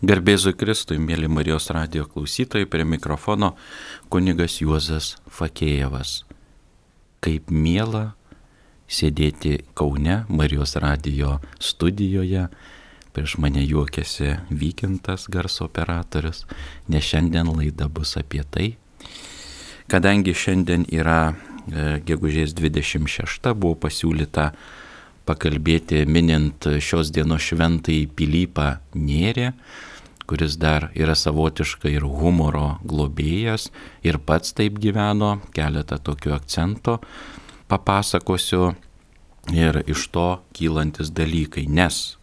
Garbėzui Kristui, mėly Marijos radio klausytojai, prie mikrofono kunigas Juozas Fakėjevas. Kaip miela sėdėti Kaune Marijos radio studijoje, prieš mane juokėsi Vykintas garso operatorius, nes šiandien laida bus apie tai. Kadangi šiandien yra e, gegužės 26, buvo pasiūlyta pakalbėti minint šios dienos šventai Pilypą Nėrė, kuris dar yra savotiškai ir humoro globėjas ir pats taip gyveno, keletą tokių akcentų papasakosiu ir iš to kylantis dalykai. Nes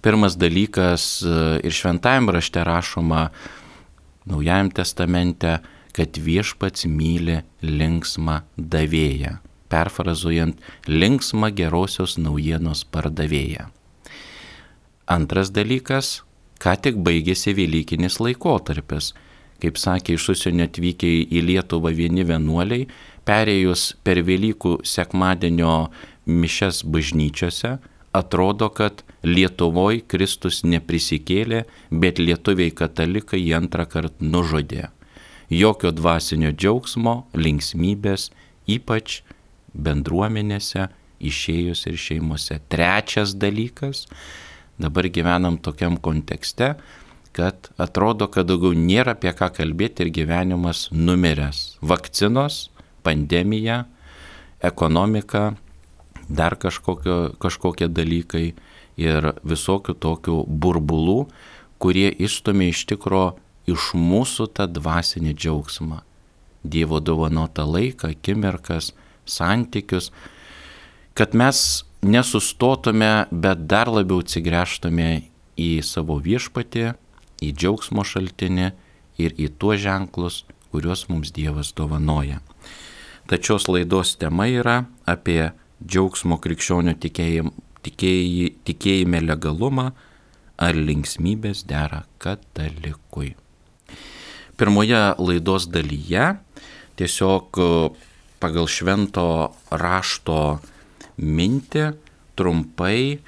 pirmas dalykas ir šventajame rašte rašoma Naujajame testamente, kad viešpats myli linksmą davėją, perfrazuojant linksmą gerosios naujienos pardavėją. Antras dalykas ką tik baigėsi Velykinis laikotarpis. Kaip sakė iš užsienio atvykę į Lietuvą vieni vienuoliai, perėjus per Velykų sekmadienio mišes bažnyčiose, atrodo, kad Lietuvoje Kristus neprisikėlė, bet lietuviai katalikai jį antrą kartą nužudė. Jokio dvasinio džiaugsmo, linksmybės, ypač bendruomenėse, išėjus ir šeimose. Trečias dalykas dabar gyvenam tokiam kontekste, kad atrodo, kad daugiau nėra apie ką kalbėti ir gyvenimas numiręs. Vakcinos, pandemija, ekonomika, dar kažkokio, kažkokie dalykai ir visokių tokių burbulų, kurie išstumė iš tikro iš mūsų tą dvasinį džiaugsmą. Dievo dovanotą laiką, akimirkas, santykius, kad mes nesustotume, bet dar labiau atsigręžtume į savo viešpatį, į džiaugsmo šaltinį ir į tuos ženklus, kuriuos mums Dievas dovanoja. Tačiau laidos tema yra apie džiaugsmo krikščionių tikėjim, tikėj, tikėjime legalumą ar linksmybės dera katalikui. Pirmoje laidos dalyje tiesiog pagal švento rašto mintį, trumpai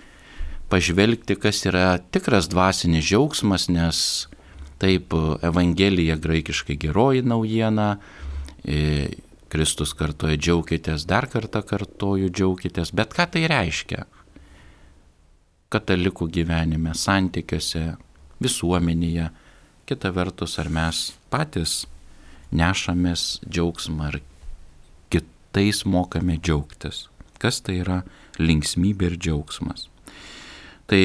pažvelgti, kas yra tikras dvasinis džiaugsmas, nes taip Evangelija graikiškai geroji naujiena, e, Kristus kartoja džiaukitės, dar kartą kartoju džiaukitės, bet ką tai reiškia? Katalikų gyvenime, santykiuose, visuomenėje, kita vertus, ar mes patys nešamės džiaugsmą, ar kitais mokame džiaugtis kas tai yra linksmybė ir džiaugsmas. Tai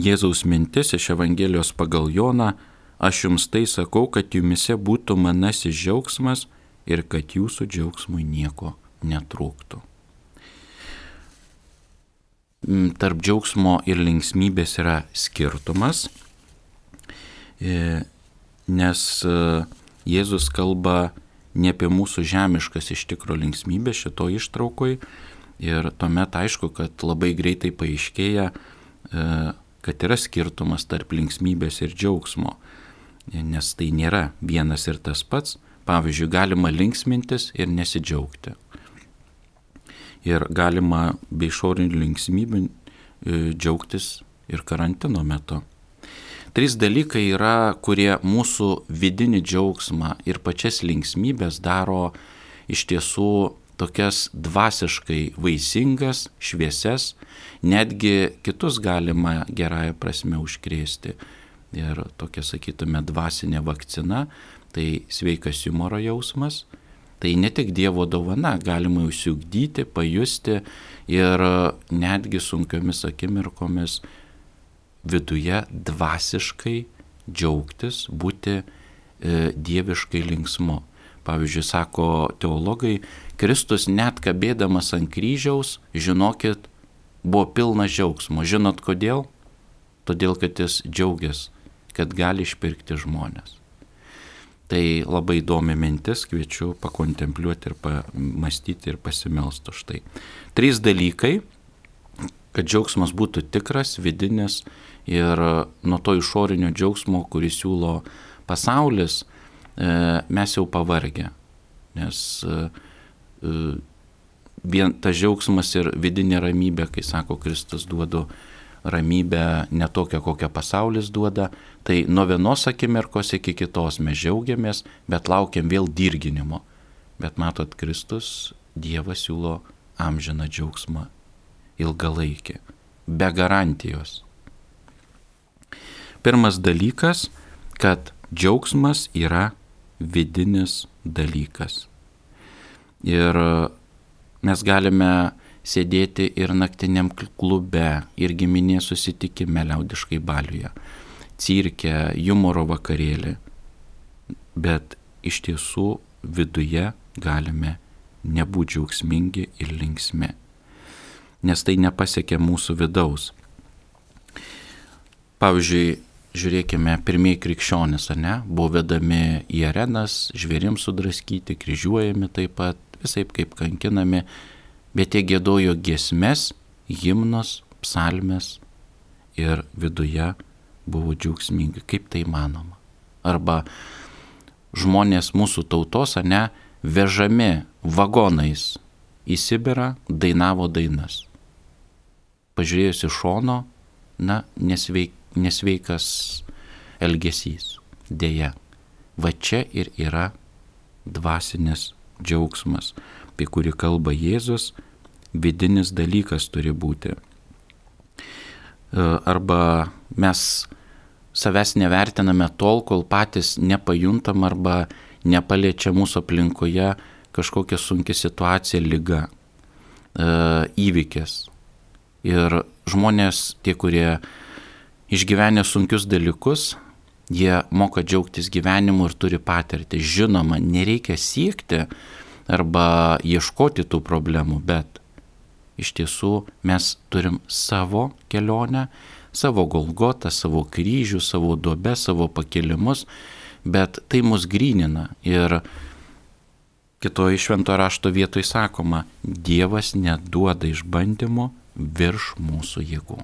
Jėzaus mintis iš Evangelijos pagal Joną, aš jums tai sakau, kad jumise būtų manasis džiaugsmas ir kad jūsų džiaugsmui nieko netrūktų. Mm, tarp džiaugsmo ir linksmybės yra skirtumas, e, nes e, Jėzus kalba ne apie mūsų žemiškas iš tikro linksmybės šito ištraukoj. Ir tuomet aišku, kad labai greitai paaiškėja, e, kad yra skirtumas tarp linksmybės ir džiaugsmo. Nes tai nėra vienas ir tas pats. Pavyzdžiui, galima linksmintis ir nesidžiaugti. Ir galima be išorinių linksmybių e, džiaugtis ir karantino metu. Trys dalykai yra, kurie mūsų vidinį džiaugsmą ir pačias linksmybės daro iš tiesų tokias dvasiškai vaisingas, švieses, netgi kitus galima gerąją prasme užkrėsti. Ir tokia, sakytume, dvasinė vakcina, tai sveikas humoro jausmas, tai ne tik Dievo dovana, galima užsiugdyti, pajusti ir netgi sunkiomis akimirkomis viduje dvasiškai džiaugtis, būti e, dieviškai linksmu. Pavyzdžiui, sako teologai, Kristus net kabėdamas ant kryžiaus, žinokit, buvo pilnas džiaugsmo. Žinot kodėl? Todėl, kad jis džiaugiasi, kad gali išpirkti žmonės. Tai labai įdomi mintis, kviečiu pakontempliuoti ir pamastyti ir pasimelsti už tai. Trys dalykai, kad džiaugsmas būtų tikras, vidinis Ir nuo to išorinio džiaugsmo, kurį siūlo pasaulis, e, mes jau pavargę. Nes e, e, vien tas džiaugsmas ir vidinė ramybė, kai sako Kristus duodu ramybę ne tokią, kokią pasaulis duoda, tai nuo vienos akimirkos iki kitos mes džiaugiamės, bet laukiam vėl dirginimo. Bet matot, Kristus, Dievas siūlo amžiną džiaugsmą, ilgalaikį, be garantijos. Pirmas dalykas, kad džiaugsmas yra vidinis dalykas. Ir mes galime sėdėti ir naktiniam klube, ir giminės susitikime liaudiškai baliuje, cirke, humoro vakarėlį. Bet iš tiesų viduje galime nebūti džiaugsmingi ir linksmi, nes tai nepasiekia mūsų vidaus. Pavyzdžiui, žiūrėkime, pirmieji krikščionys, ar ne, buvo vedami į arenas, žvėrims sudraskyti, kryžiuojami taip pat, visai kaip kankinami, bet jie gėdojo giesmes, himnus, psalmes ir viduje buvo džiaugsmingi. Kaip tai manoma? Arba žmonės mūsų tautos, ne, vežami vagonais į Sibirą, dainavo dainas. Pažiūrėjus iš šono, na, nesveik, nesveikas elgesys. Deja, va čia ir yra dvasinis džiaugsmas apie kurį kalba Jėzus, vidinis dalykas turi būti. E, arba mes savęs nevertiname tol, kol patys nepajuntam arba nepaliečia mūsų aplinkoje kažkokia sunki situacija, lyga, e, įvykis. Ir žmonės, tie, kurie išgyvenę sunkius dalykus, jie moka džiaugtis gyvenimu ir turi patirtį. Žinoma, nereikia siekti arba ieškoti tų problemų, bet iš tiesų mes turim savo kelionę, savo golgotą, savo kryžių, savo duobę, savo pakelimus, bet tai mus grynina. Ir kitoje švento rašto vietoje sakoma, Dievas neduoda išbandymų virš mūsų jėgų.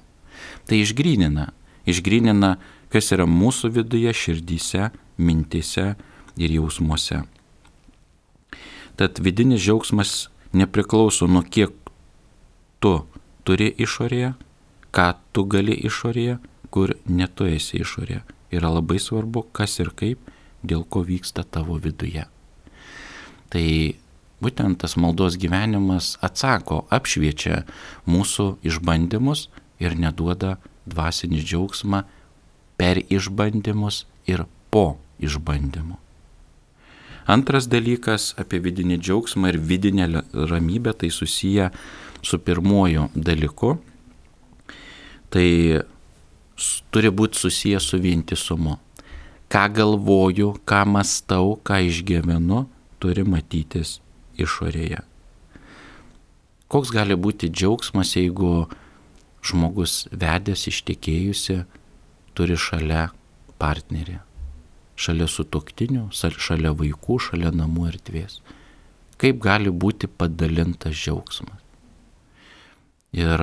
Tai išgrynina, išgrynina, kas yra mūsų viduje, širdyse, mintise ir jausmuose. Tad vidinis džiaugsmas nepriklauso nuo kiek tu turi išorėje, ką tu gali išorėje, kur netu esi išorėje. Yra labai svarbu, kas ir kaip, dėl ko vyksta tavo viduje. Tai būtent tas maldos gyvenimas atsako, apšviečia mūsų išbandymus ir neduoda dvasinį džiaugsmą per išbandymus ir po išbandymų. Antras dalykas apie vidinį džiaugsmą ir vidinę ramybę tai susiję su pirmuoju dalyku. Tai turi būti susiję su vientisumu. Ką galvoju, ką mastau, ką išgyvenu, turi matytis išorėje. Koks gali būti džiaugsmas, jeigu žmogus vedęs ištekėjusi turi šalia partnerį? šalia sutoktinių, šalia vaikų, šalia namų erdvės. Kaip gali būti padalintas džiaugsmas. Ir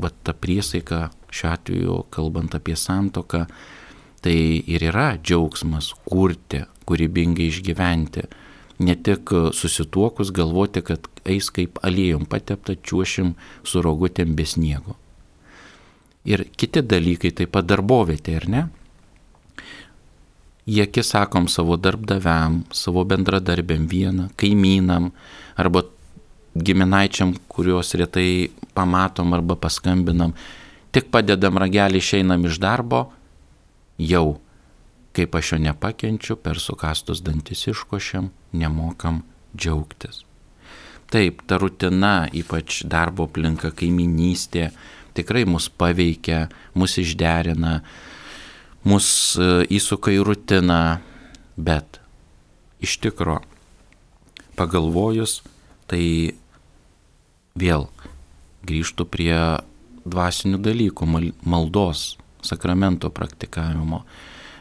va ta priesaika šiuo atveju, kalbant apie santoką, tai ir yra džiaugsmas kurti, kūrybingai išgyventi. Ne tik susituokus galvoti, kad eis kaip aliejom patepta, čiuošim su rogutėm be sniego. Ir kiti dalykai, taip pat darbovietė, ar ne? akis sakom savo darbdaviam, savo bendradarbėm vieną, kaimynam arba giminaičiam, kuriuos retai pamatom arba paskambinam, tik padedam ragelį išeinam iš darbo, jau, kaip aš jo nepakenčiu, per sukastus dantis iškošiam, nemokam džiaugtis. Taip, ta rutina, ypač darbo aplinka, kaiminystė, tikrai mus paveikia, mus išderina, mus e, įsuka į rutiną, bet iš tikro pagalvojus, tai vėl grįžtų prie dvasinių dalykų, maldos, sakramento praktikavimo,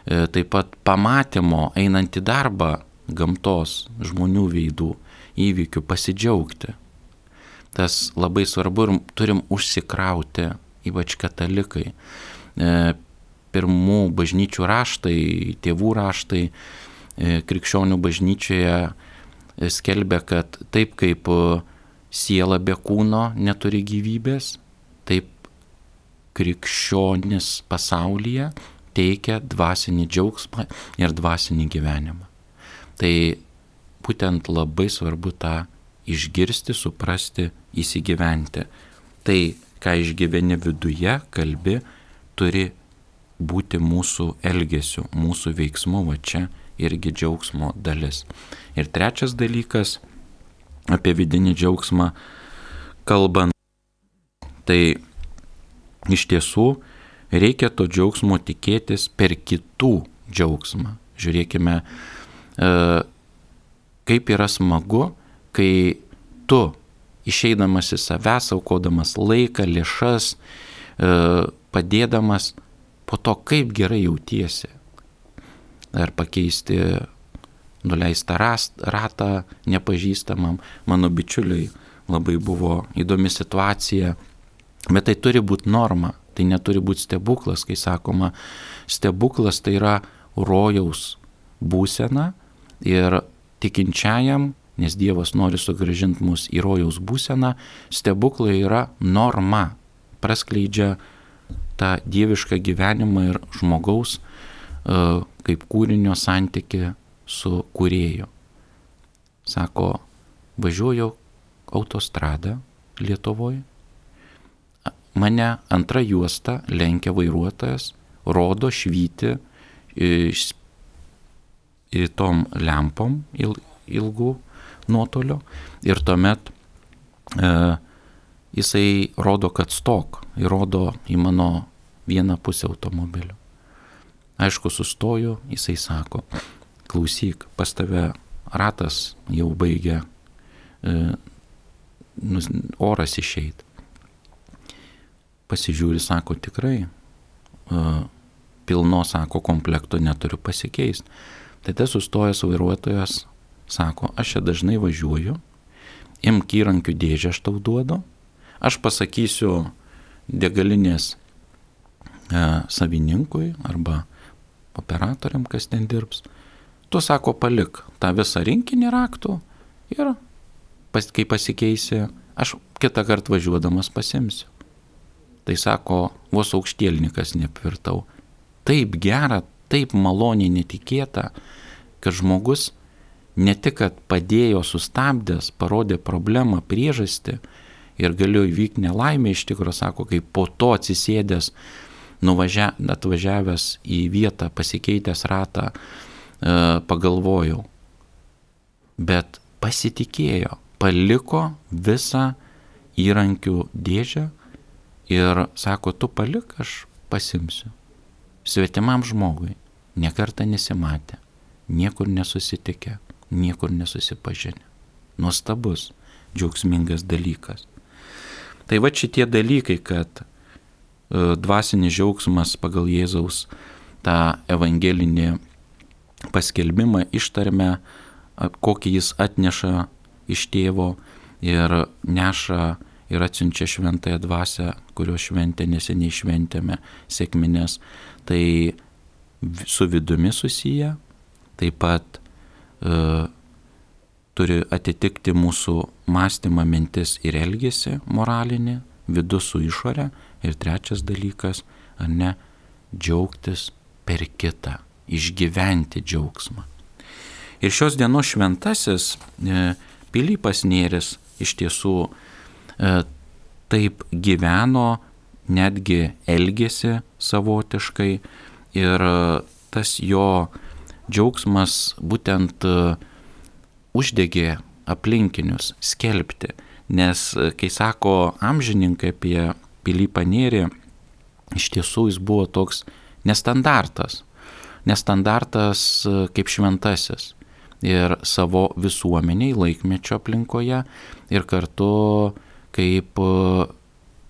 taip pat pamatymo einant į darbą gamtos, žmonių veidų, įvykių, pasidžiaugti. Tas labai svarbu ir turim užsikrauti, ypač katalikai. E, pirmų bažnyčių raštai, tėvų raštai e, krikščionių bažnyčioje e, skelbia, kad taip kaip e, siela be kūno neturi gyvybės, taip krikščionis pasaulyje teikia dvasinį džiaugsmą ir dvasinį gyvenimą. Tai būtent labai svarbu tą išgirsti, suprasti, įsigyventi. Tai, ką išgyveni viduje, kalbi, turi būti mūsų elgesiu, mūsų veiksmu, va čia irgi džiaugsmo dalis. Ir trečias dalykas apie vidinį džiaugsmą kalbant, tai iš tiesų reikia to džiaugsmo tikėtis per kitų džiaugsmą. Žiūrėkime, e, kaip yra smagu, kai tu išeidamas į savęs, aukodamas laiką, lėšas, e, padėdamas, po to kaip gerai jautiesi. Ar pakeisti nuleistą ratą nepažįstamam. Mano bičiuliui labai buvo įdomi situacija, bet tai turi būti norma, tai neturi būti stebuklas, kai sakoma, stebuklas tai yra rojaus būsena ir tikinčiajam, nes Dievas nori sugražinti mus į rojaus būseną, stebuklai yra norma, praskleidžia tą dievišką gyvenimą ir žmogaus e, kaip kūrinio santyki su kūrėju. Sako, važiuoju autostradą Lietuvoje, mane antra juosta lenkia vairuotojas, rodo švyti į tom lempom ilgų nuotolio ir tuomet e, jisai rodo, kad stok, įrodo į mano vieną pusę automobilio. Aišku, sustoju, jisai sako, klausyk, pas tave ratas jau baigia e, oras išeit. Pasižiūri, sako, tikrai, e, pilno, sako, komplekto neturiu pasikeisti. Tada sustojęs vairuotojas sako, aš čia dažnai važiuoju, imk įrankių dėžę aš tau duodu, aš pasakysiu degalinės e, savininkui arba operatoriam, kas ten dirbs, tu sako palik tą visą rinkinį raktų ir pas, kai pasikeisi, aš kitą kartą važiuodamas pasimsiu. Tai sako, vos aukštielnikas nepvirtau. Taip gera, taip maloniai netikėta, kad žmogus ne tik, kad padėjo sustabdęs, parodė problemą, priežastį ir galėjo įvykti nelaimė iš tikrųjų, sako, kai po to atsisėdęs, nuvažia, atvažiavęs į vietą, pasikeitęs ratą, e, pagalvojau, bet pasitikėjo, paliko visą įrankių dėžę ir sako, tu palik, aš pasimsiu. Svetimam žmogui nekarta nesimatė, niekur nesusitikę, niekur nesusipažinę. Nuostabus, džiaugsmingas dalykas. Tai va šitie dalykai, kad e, dvasinis džiaugsmas pagal Jėzaus tą evangelinį paskelbimą ištarme, kokį jis atneša iš tėvo ir neša ir atsiunčia šventąją dvasę, kurio šventę neseniai šventėme, sėkminės, tai su vidumi susiję, taip pat e, turi atitikti mūsų mąstymą, mintis ir elgesį moralinį, vidus su išorė. Ir trečias dalykas, ar ne, džiaugtis per kitą, išgyventi džiaugsmą. Ir šios dienos šventasis e, Pilypas Nėris iš tiesų taip gyveno, netgi elgėsi savotiškai ir e, tas jo džiaugsmas būtent e, uždegė aplinkinius skelbti, nes e, kai sako amžininkai apie Pilypą Nėrį, iš tiesų jis buvo toks nestandartas, nestandartas e, kaip šventasis ir savo visuomeniai laikmečio aplinkoje ir kartu kaip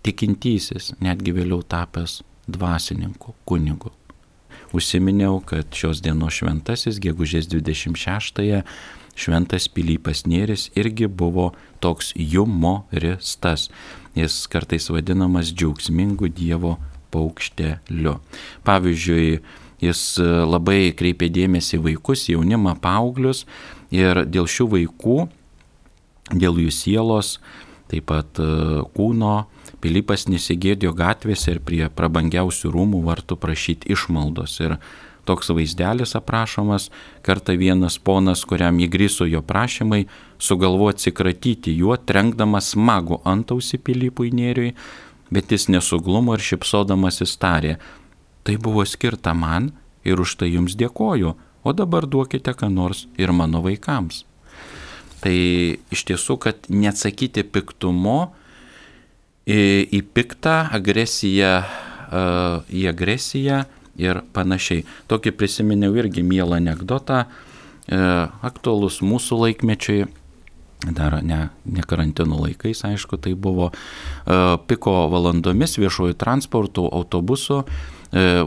tikintysis, netgi vėliau tapęs dvasininku, kunigu užsiminiau, kad šios dienos šventasis, gegužės 26-ąją, šventas Pilypas Nėris irgi buvo toks jumoristas. Jis kartais vadinamas džiaugsmingu Dievo paukšteliu. Pavyzdžiui, jis labai kreipė dėmesį vaikus, jaunimą, paauglius ir dėl šių vaikų, dėl jų sielos, taip pat kūno Pilypas nesigėdėjo gatvėse ir prie prabangiausių rūmų vartų prašyti išmaldos. Ir toks vaizdelis aprašomas, kartą vienas ponas, kuriam įgriso jo prašymai, sugalvo atsikratyti juo, trenkdamas smagų antausi Pilypui nėriui, bet jis nesuglumo ir šipsodamas įstarė. Tai buvo skirta man ir už tai jums dėkoju, o dabar duokite ką nors ir mano vaikams. Tai iš tiesų, kad neatsakyti piktumo į, į piktą agresiją, į agresiją ir panašiai. Tokį prisiminiau irgi mielą anegdotą, aktualus mūsų laikmečiai, dar ne, ne karantino laikais, aišku, tai buvo piko valandomis viešojų transportų, autobusų,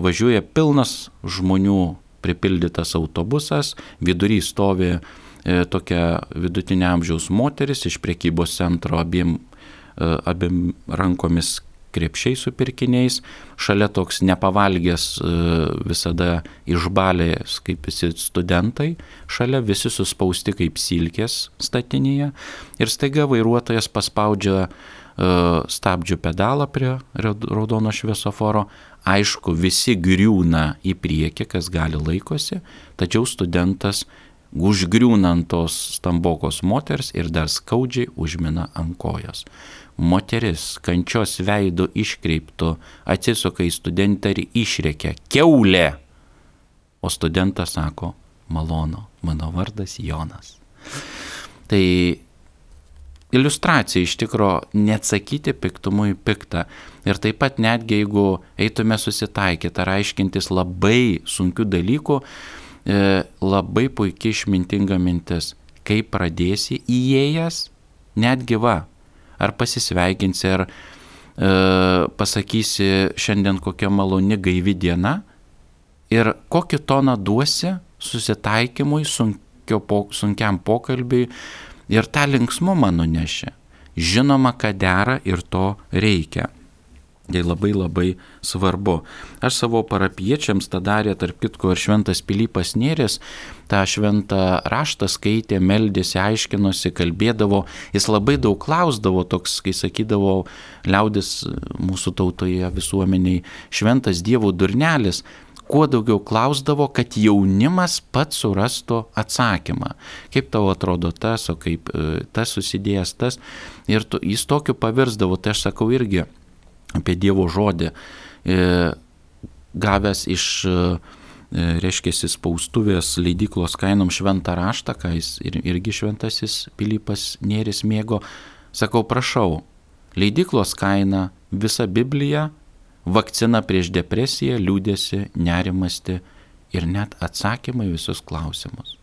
važiuoja pilnas žmonių pripildytas autobusas, vidury stovi E, tokia vidutinio amžiaus moteris iš priekybos centro abiem, e, abiem rankomis krepšiai su pirkiniais, šalia toks nepavalgęs e, visada išbalės kaip visi studentai, šalia visi suspausti kaip silkės statinėje. Ir staiga vairuotojas paspaudžia stabdžių pedalą prie raudono šviesoforo, aišku, visi griūna į priekį, kas gali laikosi, tačiau studentas užgriūnant tos stambokos moters ir dar skaudžiai užmina ant kojos. Moteris kančios veidų iškreiptų atsisuka į studentą ir išreikia keulė. O studentas sako, malono, mano vardas Jonas. Tai iliustracija iš tikro neatsakyti piktumui piktą. Ir taip pat netgi jeigu eitume susitaikyti ar aiškintis labai sunkių dalykų, labai puikiai išmintinga mintis. Kai pradėsi įėjęs, netgi va, ar pasisveikinsi, ar e, pasakysi šiandien kokia maloni gaivi diena ir kokį toną duosi susitaikymui, sunkio, po, sunkiam pokalbiui ir tą linksmumą nuneši. Žinoma, kad dera ir to reikia. Tai labai labai svarbu. Aš savo parapiečiams tą darė, tarp kitko, ir šventas Pilypas Nėris, tą šventą raštą skaitė, meldėsi, aiškinosi, kalbėdavo, jis labai daug klausdavo, toks, kai sakydavo, liaudis mūsų tautoje visuomeniai, šventas Dievo durnelis, kuo daugiau klausdavo, kad jaunimas pats surastų atsakymą. Kaip tau atrodo tas, o kaip e, tas susidėjęs tas. Ir tu, jis tokiu pavirsdavo, tai aš sakau irgi, apie Dievo žodį, e, gavęs iš, e, reiškia, spaustuvės leidyklos kainom šventą raštą, ką jis ir, irgi šventasis Pilypas Nėris mėgo, sakau, prašau, leidyklos kaina, visa Biblija, vakcina prieš depresiją, liūdėsi, nerimasti ir net atsakymai visus klausimus.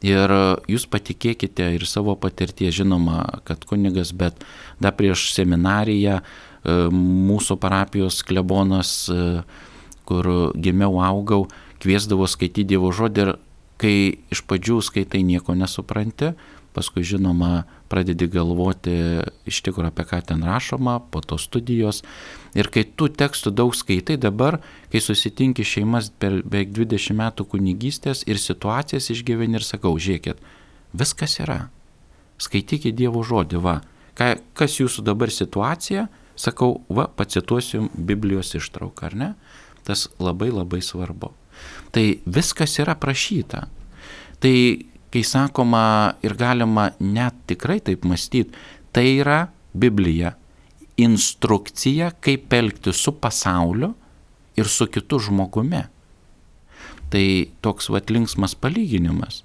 Ir jūs patikėkite ir savo patirtie, žinoma, kad kunigas, bet dar prieš seminariją E, mūsų parapijos klebonas, e, kur gimiau, augau, kviesdavo skaityti Dievo žodį ir kai iš pradžių skaitai nieko nesupranti, paskui žinoma pradedi galvoti iš tikrųjų apie ką ten rašoma, po to studijos. Ir kai tų tekstų daug skaitai dabar, kai susitinki šeimas per beveik 20 metų kunigystės ir situacijas išgyveni ir sakau, žiūrėkit, viskas yra. Skaitykite Dievo žodį, va. Ka, kas jūsų dabar situacija, Sakau, va, pacituosiu Biblijos ištrauką, ar ne? Tas labai labai svarbu. Tai viskas yra prašyta. Tai, kai sakoma ir galima net tikrai taip mąstyti, tai yra Biblija. Instrukcija, kaip elgti su pasauliu ir su kitu žmogumi. Tai toks vat linksmas palyginimas.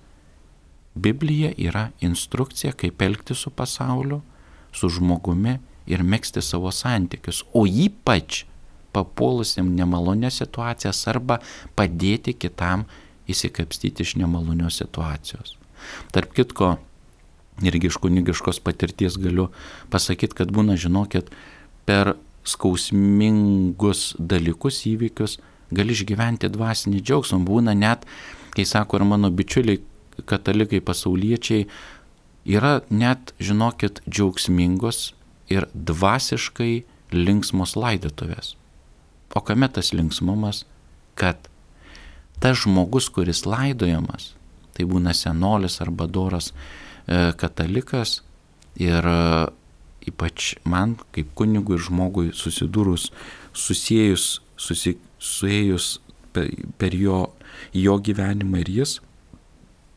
Biblija yra instrukcija, kaip elgti su pasauliu, su žmogumi ir mėgsti savo santykius, o ypač papuolusiam nemalonės situacijas arba padėti kitam įsikapstyti iš nemalonios situacijos. Tarp kitko, irgi iš kunigiškos patirties galiu pasakyti, kad būna, žinokit, per skausmingus dalykus, įvykius gali išgyventi dvasinį džiaugsmą. Būna net, kai sako ir mano bičiuliai, katalikai, pasauliečiai, yra net, žinokit, džiaugsmingos ir dvasiškai linksmos laidotuvės. O kame tas linksmumas, kad tas žmogus, kuris laidojamas, tai būna senolis arba doras e, katalikas ir e, ypač man kaip kunigui ir žmogui susidūrus, susijęs, susi, suėjus per, per jo, jo gyvenimą ir jis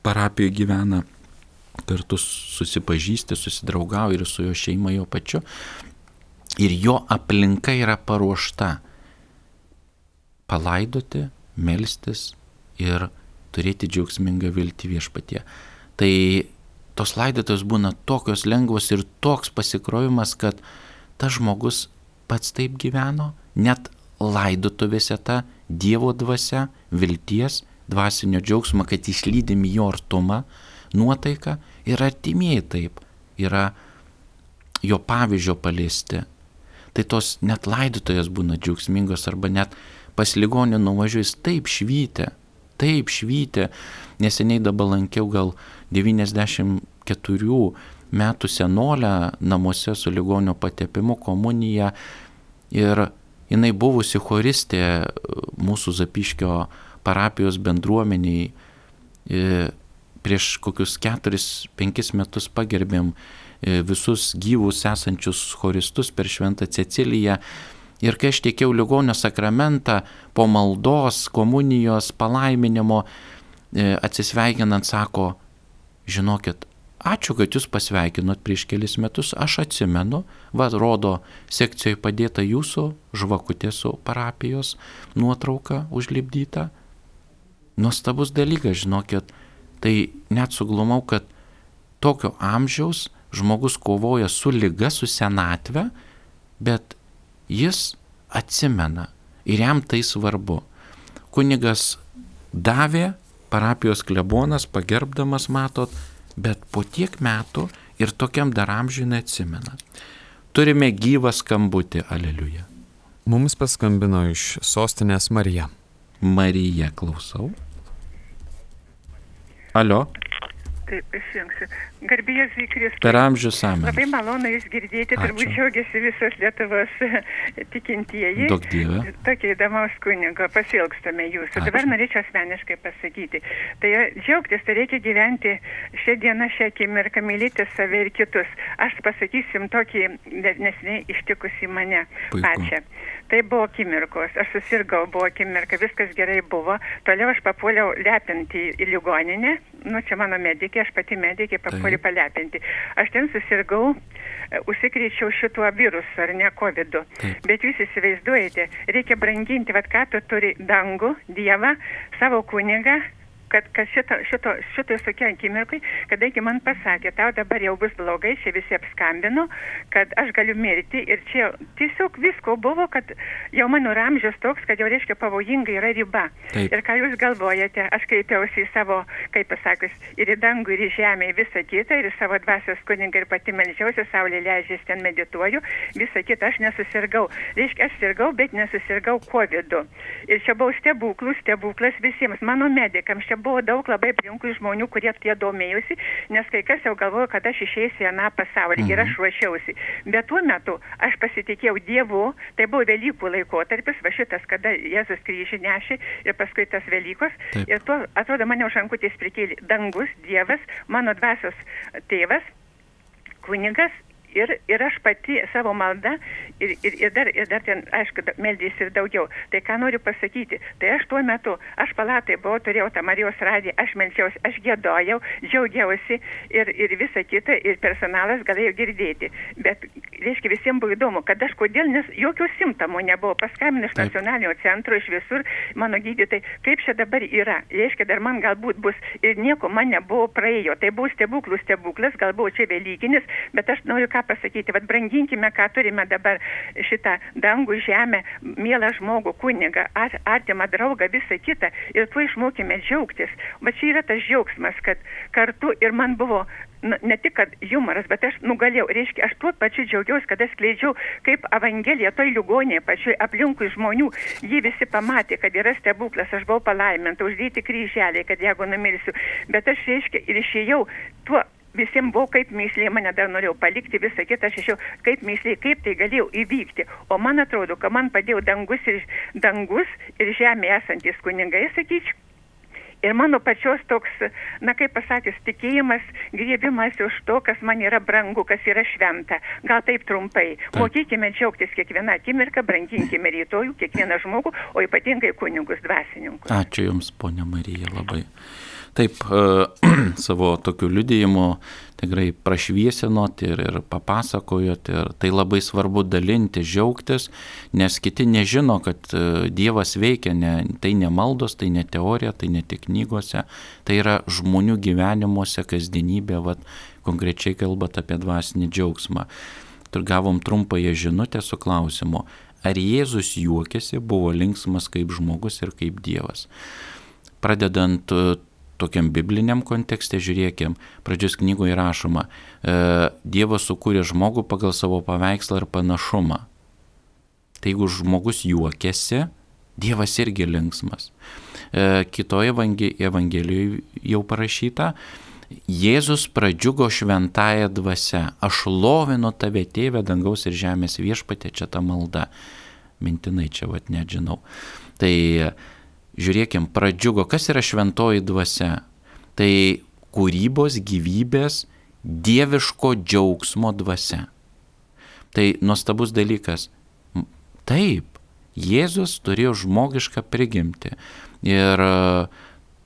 parapijoje gyvena, kartu susipažįsti, susidraugauja ir su jo šeima jo pačiu. Ir jo aplinka yra paruošta palaidoti, melstis ir turėti džiaugsmingą viltį viešpatie. Tai tos laidotos būna tokios lengvos ir toks pasikrovimas, kad tas žmogus pats taip gyveno, net laidotuvėse ta Dievo dvasia, vilties, dvasinio džiaugsmo, kad išlydim jo artumą, nuotaiką ir artimieji taip yra jo pavyzdžio paliesti. Tai tos net laidotojas būna džiaugsmingos arba net pas ligonį nuvažiuojus taip švytė, taip švytė. Neseniai dabar lankiau gal 94 metų senolę namuose su ligonio patepimu komuniją ir jinai buvusi choristė mūsų Zapiškio parapijos bendruomeniai. Prieš kokius 4-5 metus pagerbėm e, visus gyvus esančius choristus per Šventą Ceciliją. Ir kai aš tiekėjau ligonio sakramentą po maldos, komunijos, palaiminimo, e, atsisveikinant, sako, žinokit, ačiū, kad jūs pasveikinot prieš kelis metus, aš atsimenu, va, rodo sekcijoje padėta jūsų žvakutė su parapijos nuotrauka užlipdyta. Nuostabus dalykas, žinokit, tai net suglumau, kad tokio amžiaus žmogus kovoja su lyga, su senatve, bet jis atsimena ir jam tai svarbu. Kunigas davė, parapijos klebonas, pagerbdamas, matot, bet po tiek metų ir tokiam dar amžiui neatsimena. Turime gyvą skambutį, aleliuja. Mums paskambino iš sostinės Marija. Marija, klausau. ¿Aló? Taip, įsijungsiu. Garbėjus į Kristų. Per amžius amžius. Labai malonu jūs girdėti, turbūt džiaugiasi visos Lietuvos tikintieji. Daug dievė. Tokia įdomaus kunigo, pasilgstame jūsų. Ačiū. Dabar norėčiau asmeniškai pasakyti. Tai džiaugtis, tai reikia gyventi šią dieną, šią akimirką, mylėti save ir kitus. Aš pasakysim tokį nesiniai ištikusi mane Puiku. pačią. Tai buvo akimirkos, aš susirgau, buvo akimirka, viskas gerai buvo. Toliau aš papuoliau lepinti į ligoninę, nu čia mano medikė, aš pati medikė papuoliau palepinti. Aš ten susirgau, e, užsikrėčiau šituo virusu ar ne COVID. -u. Bet jūs įsivaizduojate, reikia branginti, vad ką tu turi dangų, Dievą, savo kunigą, kad, kad šito, šito, šitoj tokia akimirkai, kadangi man pasakė, tau dabar jau bus blogai, čia visi apskambino, kad aš galiu mirti ir čia tiesiog visko buvo, kad jau mano ramžius toks, kad jau reiškia pavojinga yra riba. Taip. Ir ką jūs galvojate, aš kreipiausi į savo, kaip pasakius, ir į dangų, ir į žemę, į visą kitą, ir į savo dvasios kuningą, ir pati melžiausi, saulė leidžiasi, ten medituoju, visą kitą aš nesusirgau. Reiškia, aš sirgau, bet nesusirgau COVID. -u. Ir čia buvo stebuklų, stebuklas visiems, mano medikams, čia buvo daug labai aplinkui žmonių, kurie tie domėjusi, nes kai kas jau galvojo, kad aš išeisiu į aną pasaulį mhm. ir aš mhm. ruošiausi. Bet tuo metu aš pasitikėjau Dievu, tai buvo Velykų laikotarpis, va šitas, kada Jėzus kryžį nešė ir paskui tas Velykos. Taip. Ir tuo, atrodo, mane už rankutės prikėlė dangus, Dievas, mano dvasios tėvas, kunigas ir, ir aš pati savo maldą ir, ir, ir, dar, ir dar ten, aišku, meldys ir daugiau. Tai ką noriu pasakyti, tai aš tuo metu, aš palatai buvau, turėjau tą Marijos radiją, aš melčiausi, aš gėdojau, džiaugiausi ir, ir visa kita, ir personalas galėjo girdėti. Bet, reiškia, visiems buvo įdomu, kad aš kodėl, nes jokių simptomų nebuvo. Paskambinus iš nacionalinio centro, iš visur, mano gydytojai, kaip čia dabar yra. Reiškia, dar man galbūt bus ir nieko man nebuvo praėjo. Tai buvo stebuklų stebuklas, galbūt čia Velykinis, bet aš noriu ką ką pasakyti, vad branginkime, ką turime dabar šitą dangų, žemę, mielą žmogų, kunigą, artimą draugą, visą kitą. Ir tuo išmokime džiaugtis. Va čia yra tas džiaugsmas, kad kartu ir man buvo nu, ne tik kad humoras, bet aš nugalėjau, reiškia, aš tuo pačiu džiaugiausi, kad aš skleidžiau kaip Evangelija toj ligonėje, pačioj aplinkui žmonių, jie visi pamatė, kad yra stebuklas, aš buvau palaiminta, uždėti kryželiai, kad jeigu numirsiu, bet aš, reiškia, ir išėjau tuo visiems buvo kaip myslė, mane dar norėjau palikti, visą kitą aš išėjau, kaip myslė, kaip tai galėjau įvykti. O man atrodo, kad man padėjo dangus ir, dangus ir žemė esantis kunigai, sakyčiau. Ir mano pačios toks, na kaip pasakęs, tikėjimas, griebimas už to, kas man yra brangu, kas yra šventa. Gal taip trumpai. Taip. Mokykime džiaugtis kiekvieną akimirką, branginkime rytojų, kiekvieną žmogų, o ypatingai kunigus dvasininkus. Ačiū Jums, ponia Marija, labai. Taip, e, savo tokiu liudėjimu tikrai prašviesinot ir, ir papasakojot ir tai labai svarbu dalinti, džiaugtis, nes kiti nežino, kad e, Dievas veikia, ne, tai ne maldos, tai ne teorija, tai ne tik knygose, tai yra žmonių gyvenimuose, kasdienybė, vat, konkrečiai kalbant apie dvasinį džiaugsmą. Ir gavom trumpąją žinutę su klausimu, ar Jėzus juokėsi, buvo linksmas kaip žmogus ir kaip Dievas. Pradedant e, tokiam bibliniam kontekste, žiūrėkim, pradžios knygoje rašoma, e, Dievas sukūrė žmogų pagal savo paveikslą ir panašumą. Tai jeigu žmogus juokiasi, Dievas irgi linksmas. E, kitoje evangelijoje jau parašyta, Jėzus pradžiugo šventąją dvasę, aš lovinu tave tėvę dangaus ir žemės viešpatė, čia ta malda. Mintinai čia vad nežinau. Tai žiūrėkim, pradžiugo, kas yra šventoji dvasia. Tai kūrybos, gyvybės, dieviško džiaugsmo dvasia. Tai nuostabus dalykas. Taip, Jėzus turėjo žmogišką prigimtį ir e,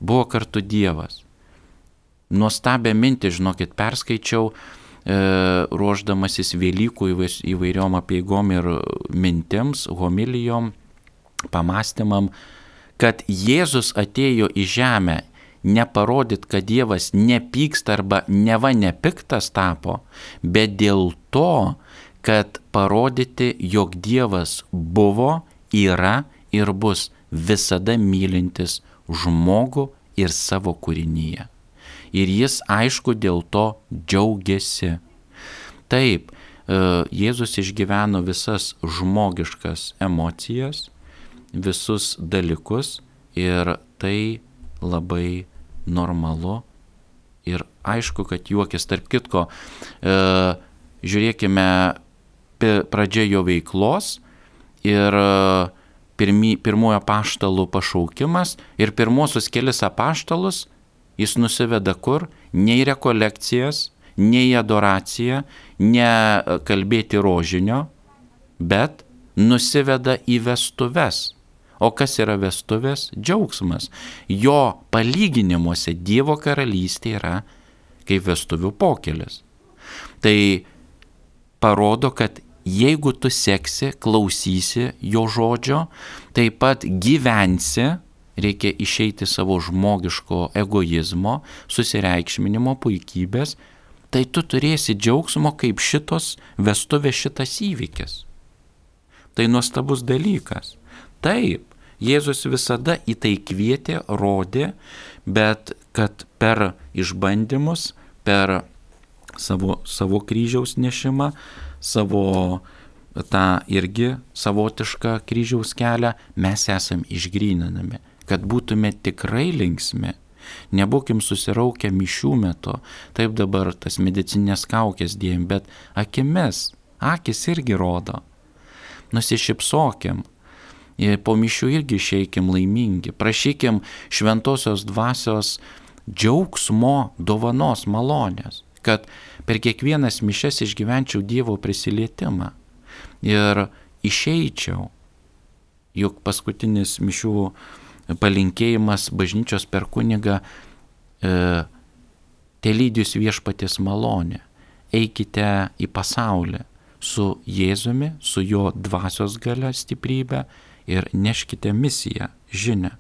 buvo kartu Dievas. Nuostabę mintį, žinokit, perskaičiau, e, ruoždamasis Velykų įvairiom apieigom ir mintims, homilijom, pamastymam, kad Jėzus atėjo į žemę neparodyt, kad Dievas nepyksta arba neva nepiktas tapo, bet dėl to, kad parodyti, jog Dievas buvo, yra ir bus visada mylintis žmogų ir savo kūrinyje. Ir jis aišku dėl to džiaugiasi. Taip, e, Jėzus išgyveno visas žmogiškas emocijas, visus dalykus ir tai labai normalu ir aišku, kad juokis. Tarp kitko, e, žiūrėkime pradžia jo veiklos ir e, pirmi, pirmojo paštalų pašaukimas ir pirmosius kelis apaštalus jis nusiveda kur? Ne į rekolekcijas, ne į adoraciją, ne kalbėti rožinio, bet nusiveda į vestuves. O kas yra vestuvės? Džiaugsmas. Jo palyginimuose Dievo karalystė yra kaip vestuvių pokelis. Tai parodo, kad jeigu tu seksi, klausysi jo žodžio, taip pat gyvensi, reikia išeiti savo žmogiško egoizmo, susireikšminimo puikybės, tai tu turėsi džiaugsmo kaip šitos vestuvės šitas įvykis. Tai nuostabus dalykas. Taip, Jėzus visada į tai kvietė, rodė, bet kad per išbandymus, per savo, savo kryžiaus nešimą, savo tą irgi savotišką kryžiaus kelią mes esam išgryninami, kad būtume tikrai linksmi. Nebūkim susiraukę mišių metu, taip dabar tas medicinės kaukės dėjim, bet akimis, akis irgi rodo. Nusišypsokim, po mišių irgi išeikim laimingi, prašykim šventosios dvasios džiaugsmo, dovanos, malonės, kad per kiekvienas mišes išgyvenčiau Dievo prisilietimą. Ir išeičiau, juk paskutinis mišių palinkėjimas bažnyčios per kunigą e, telydys viešpatės malonė, eikite į pasaulį su Jėzumi, su jo dvasios gale stiprybė ir neškite misiją, žinę.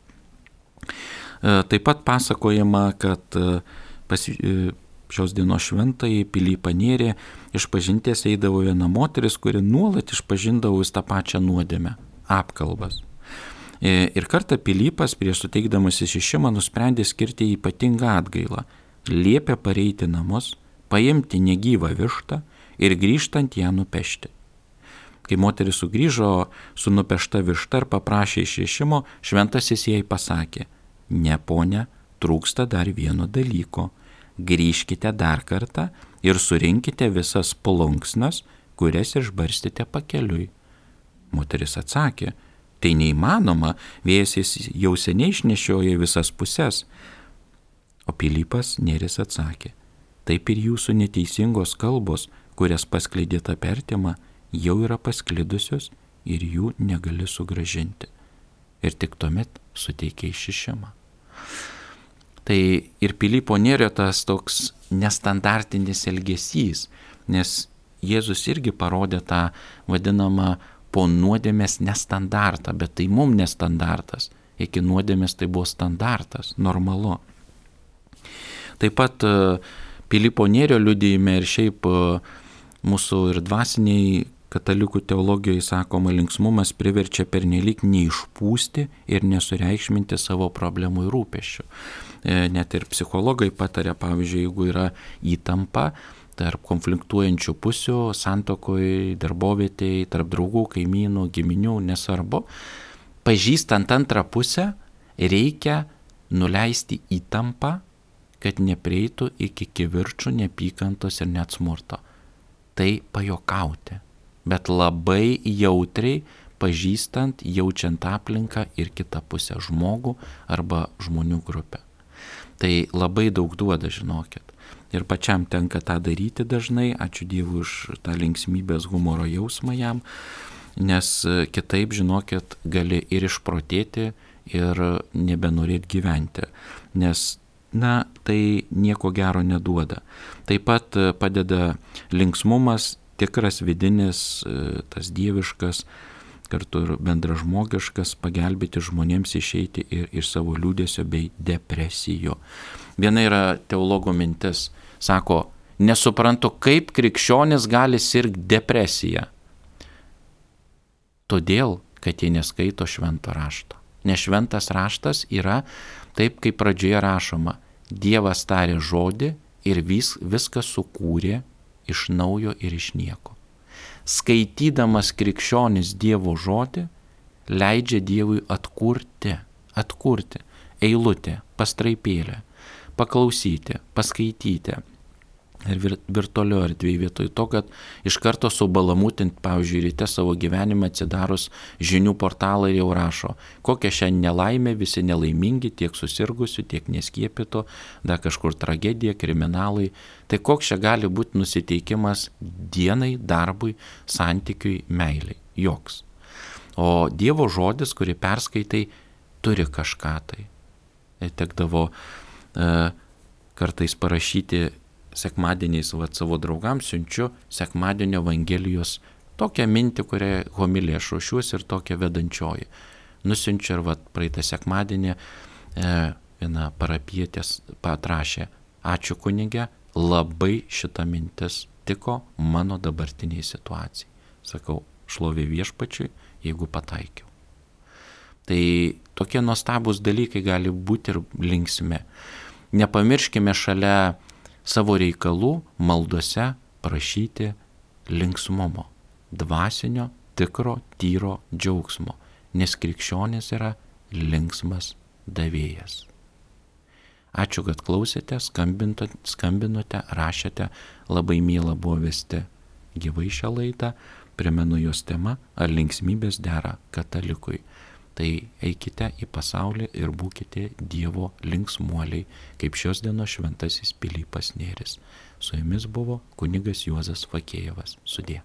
E, taip pat pasakojama, kad e, pas, e, šios dienos šventai Pilypą nėrė iš pažinties eidavo viena moteris, kuri nuolat išpažindavo vis tą pačią nuodėmę - apkalbas. Ir kartą Pilypas prieš suteikdamas išešimą nusprendė skirti ypatingą atgailą. Liepė pareiti namus, paimti negyvą vištą ir grįžtant ją nupešti. Kai moteris sugrįžo su nupešta višta ir paprašė išrišimo, šventasis jai pasakė, ne ponia, trūksta dar vieno dalyko. Grįžkite dar kartą ir surinkite visas plunksnas, kurias išbarstėte pakeliui. Moteris atsakė, Tai neįmanoma, vėjas jau seniai išnešioja visas puses. O Pilypas Neris atsakė, taip ir jūsų neteisingos kalbos, kurias pasklidėta pertima, jau yra pasklidusios ir jų negali sugražinti. Ir tik tuomet suteikia išišimą. Tai ir Pilypo nėra tas toks nestandartinis elgesys, nes Jėzus irgi parodė tą vadinamą po nuodėmės nestandartą, bet tai mum nestandartas. Iki nuodėmės tai buvo standartas, normalu. Taip pat e, Pilypo Nėrio liudijime ir šiaip e, mūsų ir dvasiniai katalikų teologijoje sakoma, linksmumas priverčia pernelyg neišpūsti ir nesureikšminti savo problemų ir rūpešių. E, net ir psichologai patarė, pavyzdžiui, jeigu yra įtampa tarp konfliktuojančių pusių, santokoj, darbovietėje, tarp draugų, kaimynų, giminių, nesvarbu, pažįstant antrą pusę, reikia nuleisti įtampą, kad neprieitų iki kivirčių, nepykantos ir net smurto. Tai pajokauti bet labai jautriai pažįstant, jaučiant aplinką ir kitą pusę žmogų arba žmonių grupę. Tai labai daug duoda, žinokit. Ir pačiam tenka tą daryti dažnai, ačiū Dievui už tą linksmybės humoro jausmą jam, nes kitaip, žinokit, gali ir išprotėti, ir nebenorėti gyventi. Nes na, tai nieko gero neduoda. Taip pat padeda linksmumas tikras vidinis, e, tas dieviškas, kartu ir bendražmogiškas, pagelbėti žmonėms išeiti ir iš savo liūdėsio bei depresijų. Viena yra teologo mintis, sako, nesuprantu, kaip krikščionis gali sirgti depresiją. Todėl, kad jie neskaito švento rašto. Nes šventas raštas yra taip, kaip pradžioje rašoma. Dievas tarė žodį ir vis, viską sukūrė iš naujo ir iš nieko. Skaitydamas krikščionis Dievo žodį, leidžia Dievui atkurti, atkurti eilutę, pastraipėlę, paklausyti, paskaityti, ir vir, virtualio erdvėje vietoj to, kad iš karto subalamutint, pavyzdžiui, ryte savo gyvenimą atsidarus žinių portalą jau rašo, kokia šiandien nelaimė, visi nelaimingi, tiek susirgusių, tiek neskiepito, dar kažkur tragedija, kriminalai. Tai koks čia gali būti nusiteikimas dienai, darbui, santykiui, meiliai? Joks. O Dievo žodis, kurį perskaitai, turi kažką tai. Tekdavo e, kartais parašyti sekmadieniais vat, savo draugams siunčiu sekmadienio Evangelijos tokią mintį, kurią homilė aš ruošiuosi ir tokia vedančioji. Nusinčiu ir vat, praeitą sekmadienį e, viena parapietės patrašė, ačiū kunigė, labai šita mintis tiko mano dabartiniai situacijai. Sakau, šlovė viešpačiui, jeigu pataikiau. Tai tokie nuostabus dalykai gali būti ir linksmi. Nepamirškime šalia savo reikalų maldose prašyti linksmumo, dvasinio, tikro, tyro džiaugsmo, nes krikščionis yra linksmas davėjas. Ačiū, kad klausėte, skambinote, rašėte, labai mėla buvo vesti gyvai šią laidą. Primenu jos tema, ar linksmybės dera katalikui. Tai eikite į pasaulį ir būkite Dievo linksmuoliai, kaip šios dienos šventasis Pilypas Nėris. Su jumis buvo kunigas Juozas Vakėjevas. Sudė.